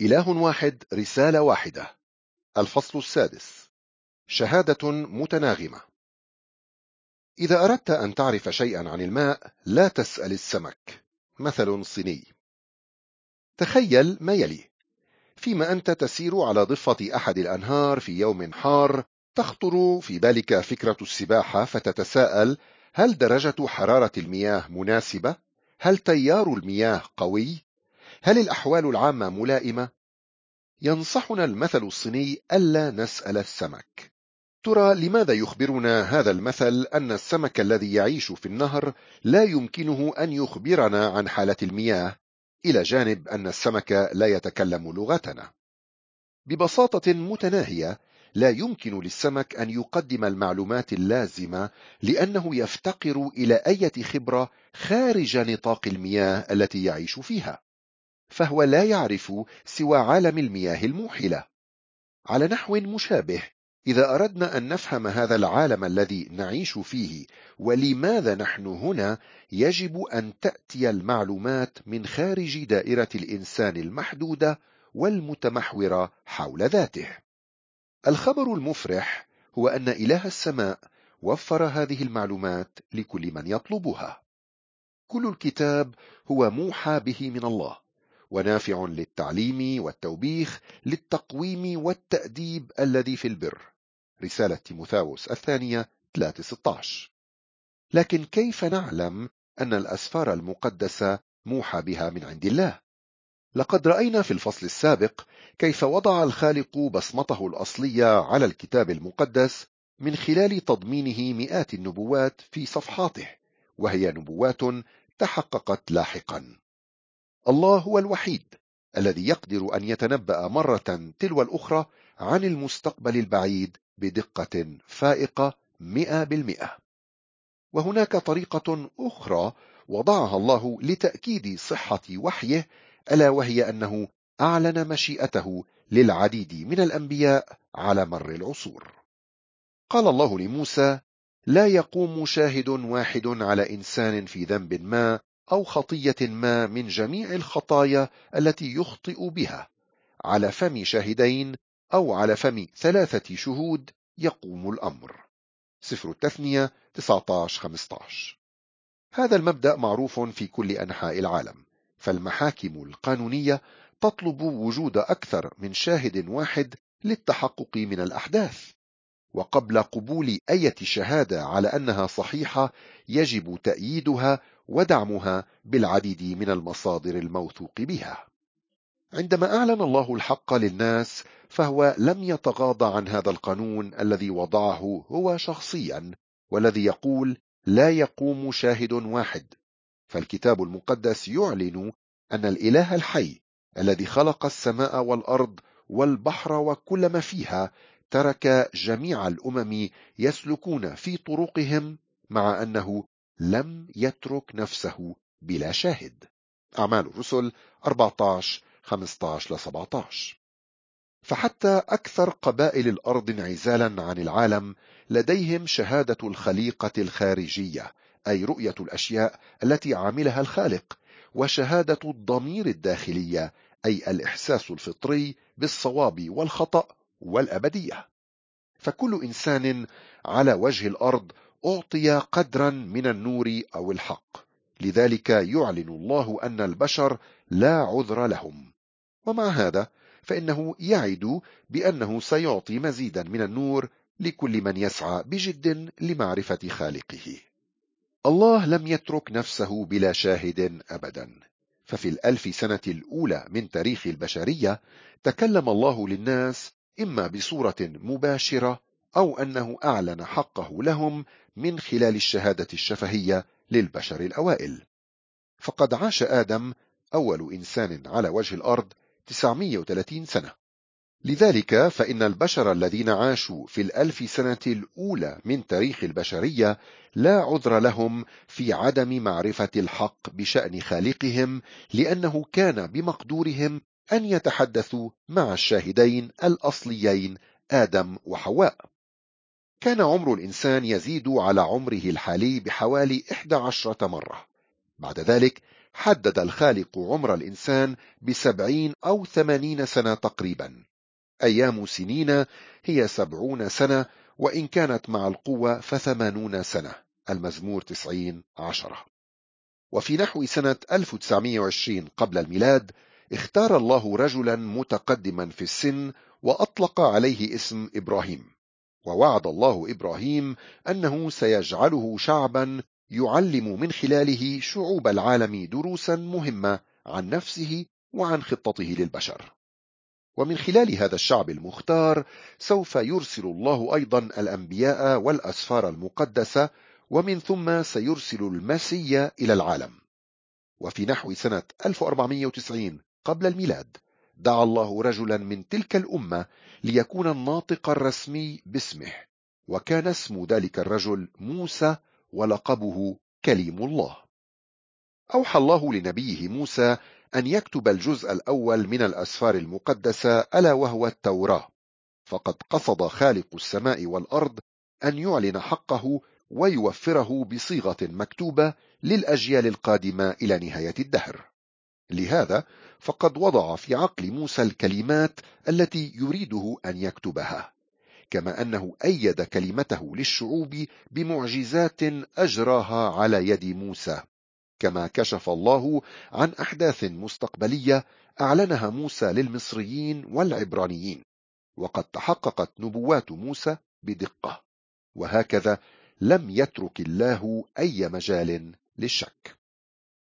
إله واحد رسالة واحدة. الفصل السادس. شهادة متناغمة. إذا أردت أن تعرف شيئا عن الماء لا تسأل السمك. مثل صيني. تخيل ما يلي. فيما أنت تسير على ضفة أحد الأنهار في يوم حار تخطر في بالك فكرة السباحة فتتساءل هل درجة حرارة المياه مناسبة؟ هل تيار المياه قوي؟ هل الأحوال العامة ملائمة؟ ينصحنا المثل الصيني ألا نسأل السمك. ترى لماذا يخبرنا هذا المثل أن السمك الذي يعيش في النهر لا يمكنه أن يخبرنا عن حالة المياه؟ إلى جانب أن السمك لا يتكلم لغتنا ببساطة متناهية لا يمكن للسمك أن يقدم المعلومات اللازمة لأنه يفتقر إلى أي خبرة خارج نطاق المياه التي يعيش فيها. فهو لا يعرف سوى عالم المياه الموحلة. على نحو مشابه إذا أردنا أن نفهم هذا العالم الذي نعيش فيه ولماذا نحن هنا يجب أن تأتي المعلومات من خارج دائرة الإنسان المحدودة والمتمحورة حول ذاته. الخبر المفرح هو أن إله السماء وفر هذه المعلومات لكل من يطلبها. كل الكتاب هو موحى به من الله. ونافع للتعليم والتوبيخ للتقويم والتأديب الذي في البر. رسالة تيموثاوس الثانية 3:16 لكن كيف نعلم أن الأسفار المقدسة موحى بها من عند الله؟ لقد رأينا في الفصل السابق كيف وضع الخالق بصمته الأصلية على الكتاب المقدس من خلال تضمينه مئات النبوات في صفحاته وهي نبوات تحققت لاحقا. الله هو الوحيد الذي يقدر أن يتنبأ مرة تلو الأخرى عن المستقبل البعيد بدقة فائقة مئة بالمئة. وهناك طريقة أخرى وضعها الله لتأكيد صحة وحيه ألا وهي أنه أعلن مشيئته للعديد من الأنبياء على مر العصور. قال الله لموسى لا يقوم شاهد واحد على إنسان في ذنب ما أو خطية ما من جميع الخطايا التي يخطئ بها. على فم شاهدين أو على فم ثلاثة شهود يقوم الأمر. سفر التثنية 19-15 هذا المبدأ معروف في كل أنحاء العالم فالمحاكم القانونية تطلب وجود أكثر من شاهد واحد للتحقق من الأحداث. وقبل قبول أي شهادة على أنها صحيحة يجب تأييدها ودعمها بالعديد من المصادر الموثوق بها. عندما أعلن الله الحق للناس فهو لم يتغاضى عن هذا القانون الذي وضعه هو شخصيا والذي يقول لا يقوم شاهد واحد فالكتاب المقدس يعلن أن الإله الحي الذي خلق السماء والأرض والبحر وكل ما فيها ترك جميع الأمم يسلكون في طرقهم مع أنه لم يترك نفسه بلا شاهد. أعمال الرسل 14 15 ل 17 فحتى أكثر قبائل الأرض انعزالا عن العالم لديهم شهادة الخليقة الخارجية أي رؤية الأشياء التي عملها الخالق وشهادة الضمير الداخلية أي الإحساس الفطري بالصواب والخطأ والأبدية. فكل إنسان على وجه الأرض أعطي قدرا من النور أو الحق. لذلك يعلن الله أن البشر لا عذر لهم. ومع هذا؟ فإنه يعد بأنه سيعطي مزيدا من النور لكل من يسعى بجد لمعرفة خالقه. الله لم يترك نفسه بلا شاهد أبدا. ففي الألف سنة الأولى من تاريخ البشرية تكلم الله للناس إما بصورة مباشرة أو أنه أعلن حقه لهم من خلال الشهادة الشفهية للبشر الأوائل. فقد عاش آدم أول إنسان على وجه الأرض 930 سنة. لذلك فإن البشر الذين عاشوا في الألف سنة الأولى من تاريخ البشرية لا عذر لهم في عدم معرفة الحق بشأن خالقهم لأنه كان بمقدورهم أن يتحدثوا مع الشاهدين الأصليين آدم وحواء. كان عمر الإنسان يزيد على عمره الحالي بحوالي 11 مرة. بعد ذلك حدد الخالق عمر الإنسان بسبعين أو ثمانين سنة تقريبا. أيام سنين هي سبعون سنة وإن كانت مع القوة فثمانون سنة. المزمور تسعين عشرة. وفي نحو سنة 1920 قبل الميلاد اختار الله رجلا متقدما في السن وأطلق عليه اسم إبراهيم. ووعد الله إبراهيم أنه سيجعله شعبا يعلم من خلاله شعوب العالم دروسا مهمة عن نفسه وعن خطته للبشر. ومن خلال هذا الشعب المختار سوف يرسل الله أيضا الأنبياء والأسفار المقدسة ومن ثم سيرسل المسيا إلى العالم. وفي نحو سنة 1490 قبل الميلاد دعا الله رجلا من تلك الأمة ليكون الناطق الرسمي باسمه وكان اسم ذلك الرجل موسى ولقبه كليم الله. أوحى الله لنبيه موسى أن يكتب الجزء الأول من الأسفار المقدسة ألا وهو التوراة. فقد قصد خالق السماء والأرض أن يعلن حقه ويوفره بصيغة مكتوبة للأجيال القادمة إلى نهاية الدهر. لهذا فقد وضع في عقل موسى الكلمات التي يريده أن يكتبها كما أنه أيد كلمته للشعوب بمعجزات أجراها على يد موسى. كما كشف الله عن أحداث مستقبلية أعلنها موسى للمصريين والعبرانيين وقد تحققت نبوات موسى بدقة وهكذا لم يترك الله أي مجال للشك.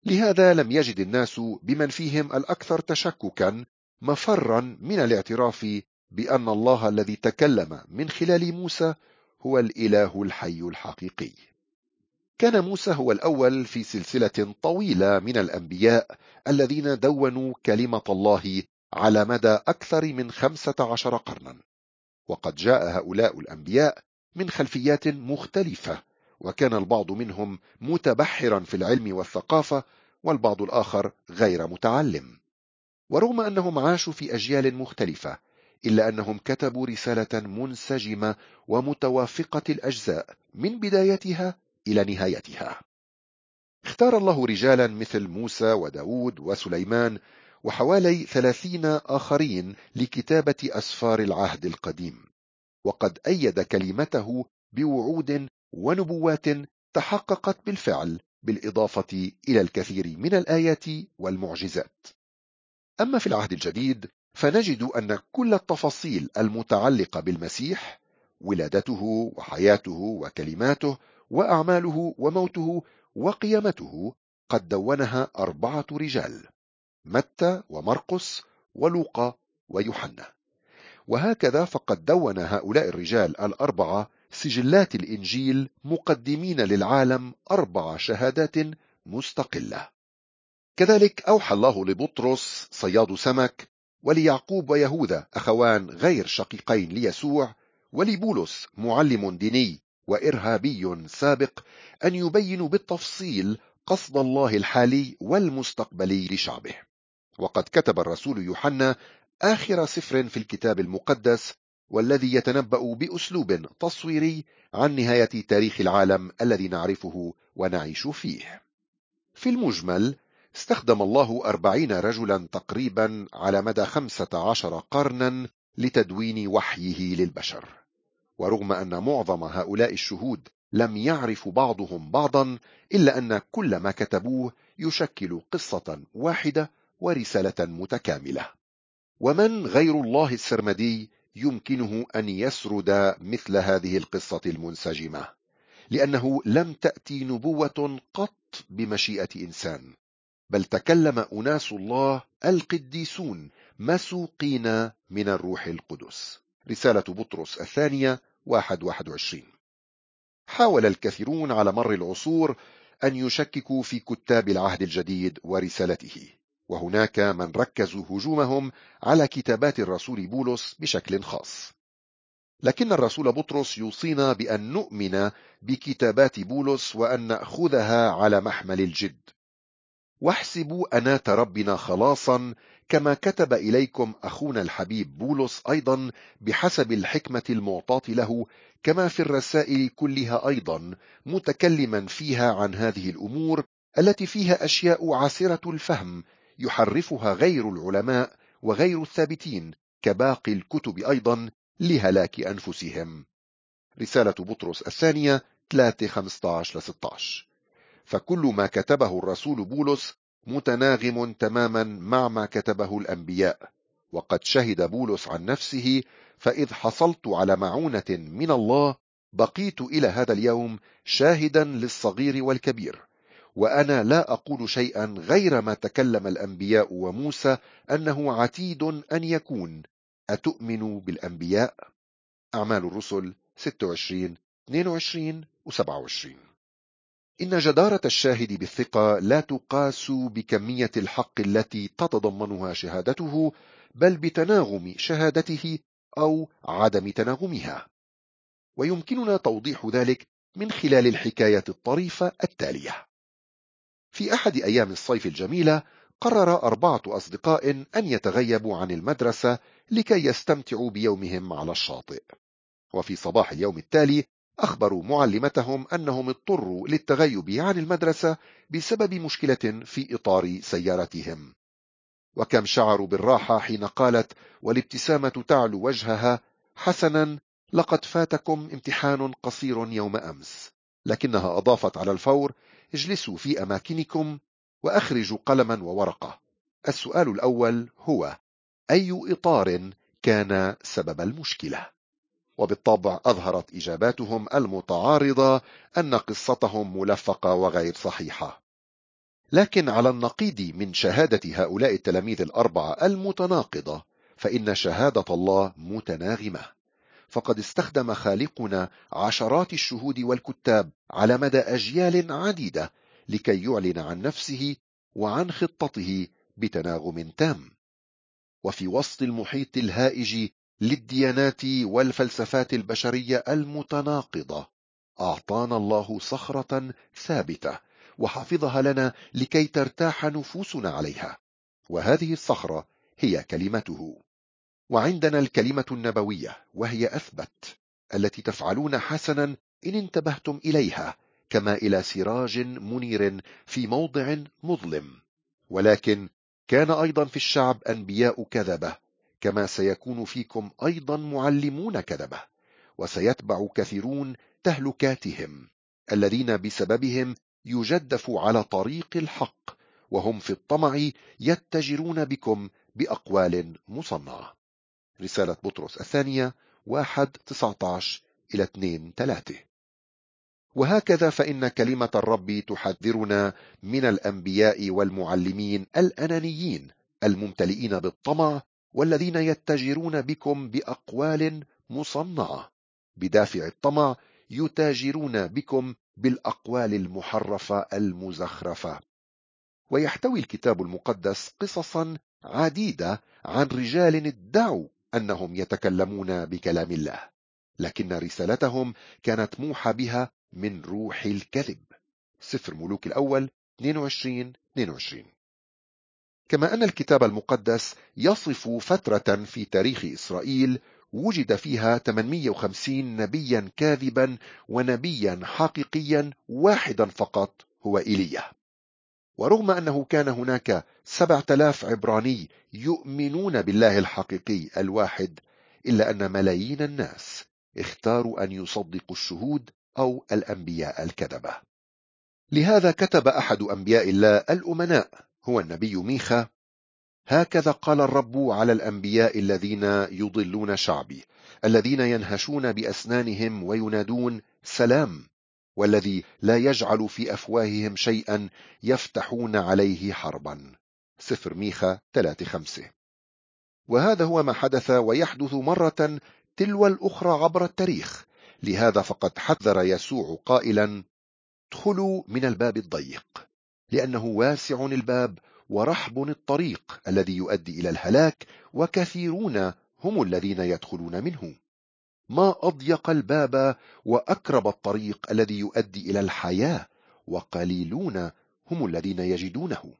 لهذا لم يجد الناس بمن فيهم الأكثر تشككا مفرا من الاعتراف بأن الله الذي تكلم من خلال موسى هو الإله الحي الحقيقي. كان موسى هو الأول في سلسلة طويلة من الأنبياء الذين دونوا كلمة الله على مدى أكثر من خمسة عشر قرنا. وقد جاء هؤلاء الأنبياء من خلفيات مختلفة وكان البعض منهم متبحرا في العلم والثقافة والبعض الآخر غير متعلم. ورغم أنهم عاشوا في أجيال مختلفة إلا أنهم كتبوا رسالة منسجمة ومتوافقة الأجزاء من بدايتها إلى نهايتها. اختار الله رجالا مثل موسى وداود وسليمان وحوالي ثلاثين آخرين لكتابة أسفار العهد القديم وقد أيد كلمته بوعود ونبوات تحققت بالفعل بالإضافة إلى الكثير من الآيات والمعجزات. أما في العهد الجديد فنجد أن كل التفاصيل المتعلقة بالمسيح ولادته وحياته وكلماته وأعماله وموته وقيامته قد دونها أربعة رجال متى ومرقس ولوقا ويوحنا. وهكذا فقد دون هؤلاء الرجال الأربعة سجلات الإنجيل مقدمين للعالم أربع شهادات مستقلة. كذلك أوحى الله لبطرس صياد سمك وليعقوب ويهوذا أخوان غير شقيقين ليسوع ولبولس معلم ديني وإرهابي سابق أن يبينوا بالتفصيل قصد الله الحالي والمستقبلي لشعبه. وقد كتب الرسول يوحنا آخر سفر في الكتاب المقدس والذي يتنبأ بأسلوب تصويري عن نهاية تاريخ العالم الذي نعرفه ونعيش فيه. في المجمل استخدم الله أربعين رجلا تقريبا على مدى خمسة عشر قرنا لتدوين وحيه للبشر. ورغم أن معظم هؤلاء الشهود لم يعرف بعضهم بعضا إلا أن كل ما كتبوه يشكل قصة واحدة ورسالة متكاملة. ومن غير الله السرمدي يمكنه أن يسرد مثل هذه القصة المنسجمة لأنه لم تأتي نبوة قط بمشيئة إنسان بل تكلم أناس الله القديسون مسوقين من الروح القدس. رسالة بطرس الثانية واحد واحد وعشرين. حاول الكثيرون على مر العصور أن يشككوا في كتاب العهد الجديد ورسالته. وهناك من ركزوا هجومهم على كتابات الرسول بولس بشكل خاص. لكن الرسول بطرس يوصينا بأن نؤمن بكتابات بولس وأن نأخذها على محمل الجد. واحسبوا أنات ربنا خلاصا كما كتب إليكم أخونا الحبيب بولس أيضا بحسب الحكمة المعطاة له كما في الرسائل كلها أيضا متكلما فيها عن هذه الأمور التي فيها أشياء عسرة الفهم يحرفها غير العلماء وغير الثابتين كباقي الكتب أيضا لهلاك أنفسهم. رسالة بطرس الثانية 3 15 16 فكل ما كتبه الرسول بولس متناغم تماما مع ما كتبه الأنبياء. وقد شهد بولس عن نفسه فإذ حصلت على معونة من الله بقيت إلى هذا اليوم شاهدا للصغير والكبير. وأنا لا أقول شيئا غير ما تكلم الأنبياء وموسى أنه عتيد أن يكون. أتؤمن بالأنبياء؟ أعمال الرسل 26 22 و 27 إن جدارة الشاهد بالثقة لا تقاس بكمية الحق التي تتضمنها شهادته بل بتناغم شهادته أو عدم تناغمها. ويمكننا توضيح ذلك من خلال الحكاية الطريفة التالية. في أحد أيام الصيف الجميلة قرر أربعة أصدقاء أن يتغيبوا عن المدرسة لكي يستمتعوا بيومهم على الشاطئ. وفي صباح اليوم التالي أخبروا معلمتهم أنهم اضطروا للتغيب عن المدرسة بسبب مشكلة في إطار سيارتهم. وكم شعروا بالراحة حين قالت والابتسامة تعلو وجهها. حسنا لقد فاتكم امتحان قصير يوم أمس. لكنها أضافت على الفور اجلسوا في أماكنكم وأخرجوا قلما وورقة. السؤال الأول هو أي إطار كان سبب المشكلة؟ وبالطبع أظهرت إجاباتهم المتعارضة أن قصتهم ملفقة وغير صحيحة. لكن على النقيض من شهادة هؤلاء التلاميذ الأربعة المتناقضة فإن شهادة الله متناغمة. فقد استخدم خالقنا عشرات الشهود والكتاب على مدى أجيال عديدة لكي يعلن عن نفسه وعن خطته بتناغم تام. وفي وسط المحيط الهائج للديانات والفلسفات البشرية المتناقضة أعطانا الله صخرة ثابتة وحفظها لنا لكي ترتاح نفوسنا عليها. وهذه الصخرة هي كلمته. وعندنا الكلمة النبوية وهي أثبت التي تفعلون حسنا إن انتبهتم إليها كما إلى سراج منير في موضع مظلم. ولكن كان أيضا في الشعب أنبياء كذبة كما سيكون فيكم أيضا معلمون كذبة وسيتبع كثيرون تهلكاتهم الذين بسببهم يجدف على طريق الحق وهم في الطمع يتجرون بكم بأقوال مصنعة. رسالة بطرس الثانية واحد تسعة عشر إلى اثنين ثلاثة. وهكذا فإن كلمة الرب تحذرنا من الأنبياء والمعلمين الأنانيين الممتلئين بالطمع والذين يتجرون بكم بأقوال مصنعة. بدافع الطمع يتاجرون بكم بالأقوال المحرفة المزخرفة. ويحتوي الكتاب المقدس قصصا عديدة عن رجال ادعوا أنهم يتكلمون بكلام الله لكن رسالتهم كانت موحى بها من روح الكذب. سفر ملوك الأول 22 22 كما أن الكتاب المقدس يصف فترة في تاريخ إسرائيل وجد فيها 850 نبيا كاذبا ونبيا حقيقيا واحدا فقط هو إيليا. ورغم أنه كان هناك سبعة آلاف عبراني يؤمنون بالله الحقيقي الواحد إلا أن ملايين الناس اختاروا أن يصدقوا الشهود أو الأنبياء الكذبة. لهذا كتب أحد أنبياء الله الأمناء هو النبي ميخا هكذا قال الرب على الأنبياء الذين يضلون شعبي الذين ينهشون بأسنانهم وينادون سلام والذي لا يجعل في أفواههم شيئا يفتحون عليه حربا. سفر ميخا 3 وهذا هو ما حدث ويحدث مرة تلو الأخرى عبر التاريخ. لهذا فقد حذر يسوع قائلا ادخلوا من الباب الضيق. لأنه واسع الباب ورحب الطريق الذي يؤدي إلى الهلاك وكثيرون هم الذين يدخلون منه. ما أضيق الباب وأكرب الطريق الذي يؤدي إلى الحياة وقليلون هم الذين يجدونه.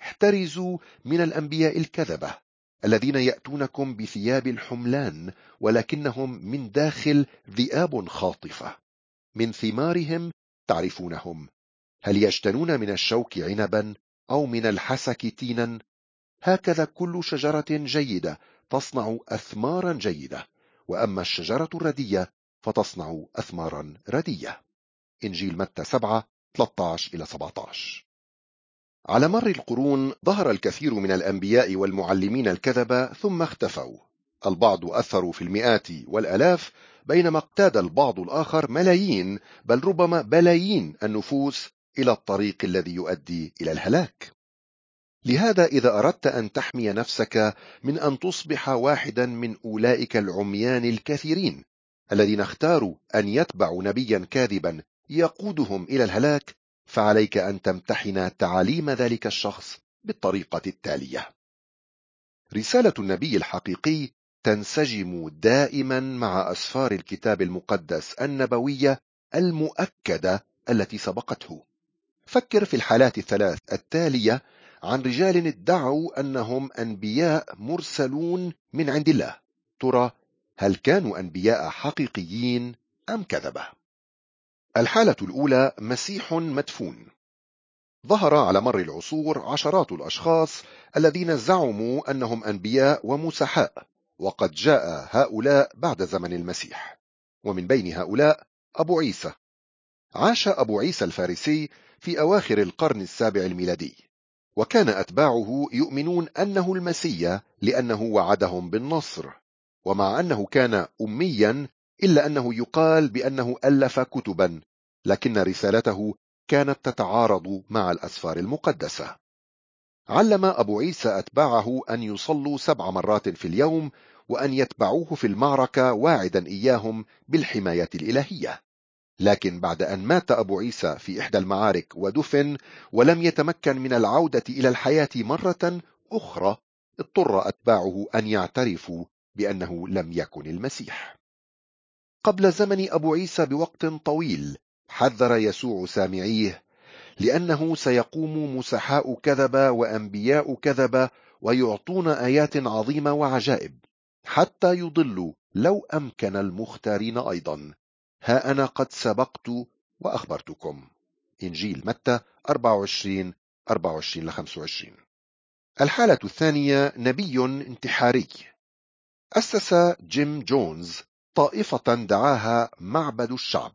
احترزوا من الأنبياء الكذبة الذين يأتونكم بثياب الحملان ولكنهم من داخل ذئاب خاطفة. من ثمارهم تعرفونهم. هل يجتنون من الشوك عنبا أو من الحسك تينا؟ هكذا كل شجرة جيدة تصنع أثمارا جيدة. وأما الشجرة الردية فتصنع أثمارا ردية. إنجيل متى 7 13 إلى 17 على مر القرون ظهر الكثير من الأنبياء والمعلمين الكذبة ثم اختفوا. البعض أثروا في المئات والألاف بينما اقتاد البعض الآخر ملايين بل ربما بلايين النفوس إلى الطريق الذي يؤدي إلى الهلاك. لهذا إذا أردت أن تحمي نفسك من أن تصبح واحدا من أولئك العميان الكثيرين الذين اختاروا أن يتبعوا نبيا كاذبا يقودهم إلى الهلاك فعليك أن تمتحن تعاليم ذلك الشخص بالطريقة التالية. رسالة النبي الحقيقي تنسجم دائما مع أسفار الكتاب المقدس النبوية المؤكدة التي سبقته. فكر في الحالات الثلاث التالية عن رجال ادعوا أنهم أنبياء مرسلون من عند الله. ترى هل كانوا أنبياء حقيقيين أم كذبة؟ الحالة الأولى مسيح مدفون. ظهر على مر العصور عشرات الأشخاص الذين زعموا أنهم أنبياء ومسحاء وقد جاء هؤلاء بعد زمن المسيح. ومن بين هؤلاء أبو عيسى. عاش أبو عيسى الفارسي في أواخر القرن السابع الميلادي. وكان أتباعه يؤمنون أنه المسيا لأنه وعدهم بالنصر ومع أنه كان أميا إلا أنه يقال بأنه ألف كتبا لكن رسالته كانت تتعارض مع الأسفار المقدسة. علم أبو عيسى أتباعه أن يصلوا سبع مرات في اليوم وأن يتبعوه في المعركة واعدا إياهم بالحماية الإلهية. لكن بعد أن مات أبو عيسى في إحدى المعارك ودفن ولم يتمكن من العودة إلى الحياة مرة أخرى اضطر أتباعه أن يعترفوا بأنه لم يكن المسيح. قبل زمن أبو عيسى بوقت طويل حذر يسوع سامعيه لأنه سيقوم مسحاء كذبة وأنبياء كذبة ويعطون آيات عظيمة وعجائب حتى يضلوا لو أمكن المختارين أيضا. ها أنا قد سبقت وأخبرتكم. إنجيل متى؟ 24 24 ل 25 الحالة الثانية نبي انتحاري. أسس جيم جونز طائفة دعاها معبد الشعب.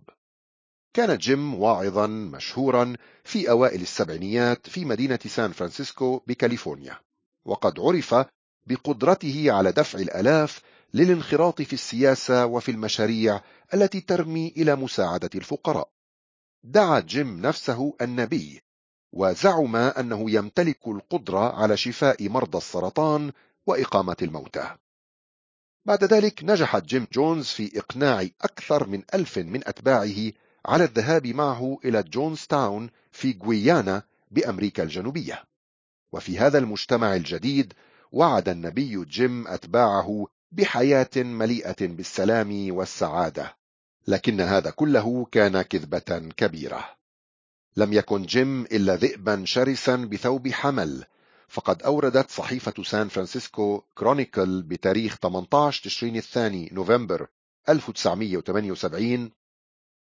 كان جيم واعظا مشهورا في أوائل السبعينيات في مدينة سان فرانسيسكو بكاليفورنيا وقد عرف بقدرته على دفع الألاف للانخراط في السياسة وفي المشاريع التي ترمي إلى مساعدة الفقراء. دعا جيم نفسه النبي وزعم أنه يمتلك القدرة على شفاء مرضى السرطان وإقامة الموتى. بعد ذلك نجح جيم جونز في إقناع أكثر من ألف من أتباعه على الذهاب معه إلى جونز تاون في غويانا بأمريكا الجنوبية. وفي هذا المجتمع الجديد وعد النبي جيم أتباعه بحياة مليئة بالسلام والسعادة لكن هذا كله كان كذبة كبيرة. لم يكن جيم إلا ذئبا شرسا بثوب حمل فقد أوردت صحيفة سان فرانسيسكو كرونيكل بتاريخ 18 تشرين الثاني نوفمبر 1978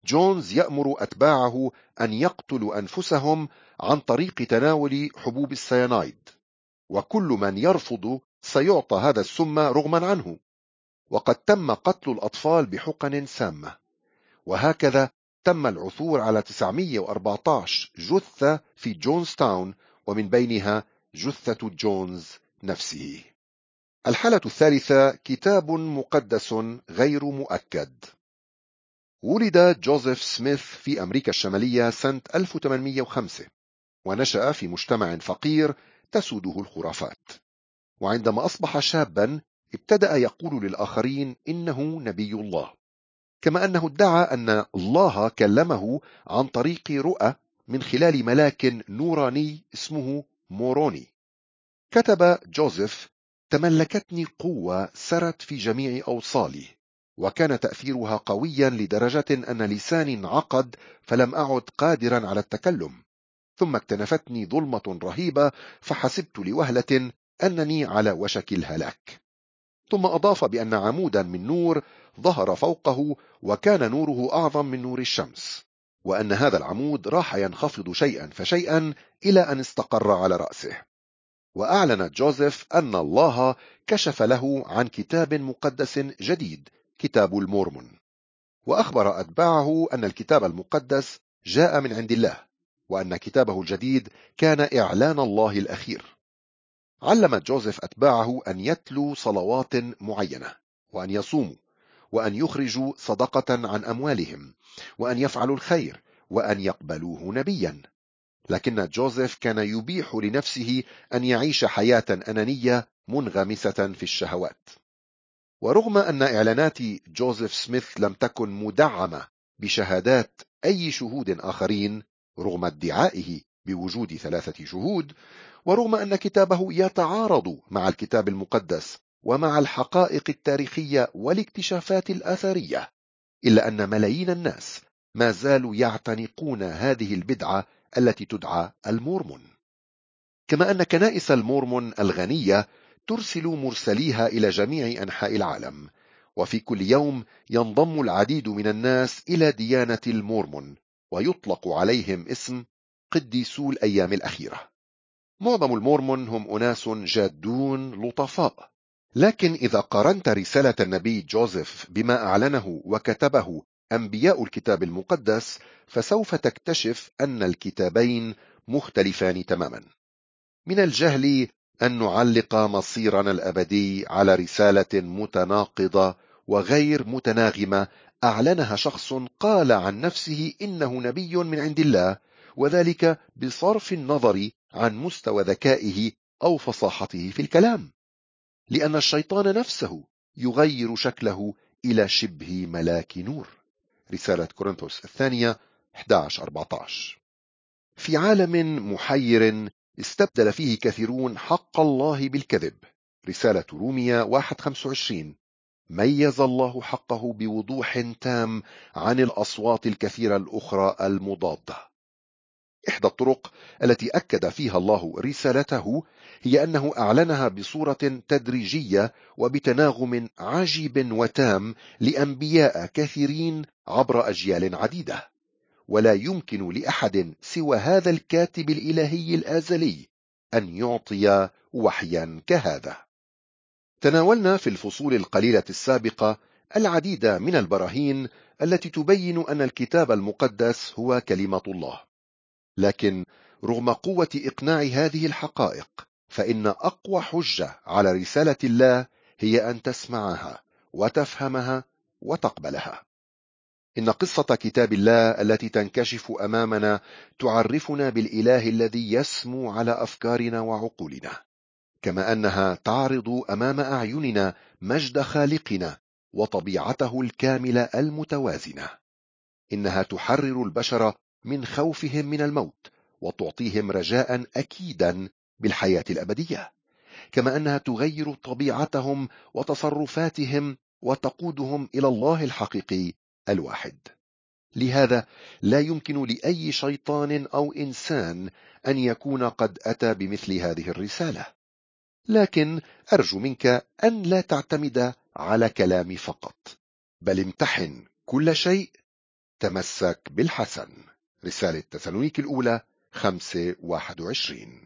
جونز يأمر أتباعه أن يقتلوا أنفسهم عن طريق تناول حبوب السيانايد وكل من يرفض سيعطى هذا السم رغما عنه. وقد تم قتل الأطفال بحقن سامة. وهكذا تم العثور على 914 جثة في جونز تاون ومن بينها جثة جونز نفسه. الحالة الثالثة كتاب مقدس غير مؤكد. ولد جوزيف سميث في أمريكا الشمالية سنة 1805 ونشأ في مجتمع فقير تسوده الخرافات. وعندما أصبح شابا ابتدأ يقول للآخرين إنه نبي الله. كما أنه ادعى أن الله كلمه عن طريق رؤى من خلال ملاك نوراني اسمه موروني. كتب جوزيف تملكتني قوة سرت في جميع أوصالي وكان تأثيرها قويا لدرجة أن لساني انعقد فلم أعد قادرا على التكلم. ثم اكتنفتني ظلمة رهيبة فحسبت لوهلة أنني على وشك الهلاك. ثم أضاف بأن عمودا من نور ظهر فوقه وكان نوره أعظم من نور الشمس وأن هذا العمود راح ينخفض شيئا فشيئا إلى أن استقر على رأسه. وأعلن جوزيف أن الله كشف له عن كتاب مقدس جديد كتاب المورمون. وأخبر أتباعه أن الكتاب المقدس جاء من عند الله وأن كتابه الجديد كان إعلان الله الأخير. علم جوزيف أتباعه أن يتلوا صلوات معينة وأن يصوموا وأن يخرجوا صدقة عن أموالهم وأن يفعلوا الخير وأن يقبلوه نبيا. لكن جوزيف كان يبيح لنفسه أن يعيش حياة أنانية منغمسة في الشهوات. ورغم أن إعلانات جوزيف سميث لم تكن مدعمة بشهادات أي شهود آخرين رغم ادعائه بوجود ثلاثة شهود ورغم أن كتابه يتعارض مع الكتاب المقدس ومع الحقائق التاريخية والاكتشافات الآثارية إلا أن ملايين الناس ما زالوا يعتنقون هذه البدعة التي تدعى المورمون. كما أن كنائس المورمون الغنية ترسل مرسليها إلى جميع أنحاء العالم وفي كل يوم ينضم العديد من الناس إلى ديانة المورمون ويطلق عليهم اسم قديسو الأيام الأخيرة. معظم المورمون هم أناس جادون لطفاء. لكن إذا قارنت رسالة النبي جوزيف بما أعلنه وكتبه أنبياء الكتاب المقدس فسوف تكتشف أن الكتابين مختلفان تماما. من الجهل أن نعلق مصيرنا الأبدي على رسالة متناقضة وغير متناغمة أعلنها شخص قال عن نفسه إنه نبي من عند الله وذلك بصرف النظر عن مستوى ذكائه أو فصاحته في الكلام لأن الشيطان نفسه يغير شكله إلى شبه ملاك نور. رسالة كورنثوس الثانية 11-14 في عالم محير استبدل فيه كثيرون حق الله بالكذب. رسالة رومية 1-25 ميز الله حقه بوضوح تام عن الأصوات الكثيرة الأخرى المضادة. إحدى الطرق التي أكد فيها الله رسالته هي أنه أعلنها بصورة تدريجية وبتناغم عجيب وتام لأنبياء كثيرين عبر أجيال عديدة. ولا يمكن لأحد سوى هذا الكاتب الإلهي الآزلي أن يعطي وحيا كهذا. تناولنا في الفصول القليلة السابقة العديد من البراهين التي تبين أن الكتاب المقدس هو كلمة الله. لكن رغم قوة إقناع هذه الحقائق فإن أقوى حجة على رسالة الله هي أن تسمعها وتفهمها وتقبلها. إن قصة كتاب الله التي تنكشف أمامنا تعرفنا بالإله الذي يسمو على أفكارنا وعقولنا كما أنها تعرض أمام أعيننا مجد خالقنا وطبيعته الكاملة المتوازنة. إنها تحرر البشر من خوفهم من الموت وتعطيهم رجاء أكيدا بالحياة الأبدية. كما أنها تغير طبيعتهم وتصرفاتهم وتقودهم إلى الله الحقيقي الواحد. لهذا لا يمكن لأي شيطان أو إنسان أن يكون قد أتى بمثل هذه الرسالة. لكن أرجو منك أن لا تعتمد على كلامي فقط بل امتحن كل شيء. تمسك بالحسن. رسالة تسالونيك الأولى 5 21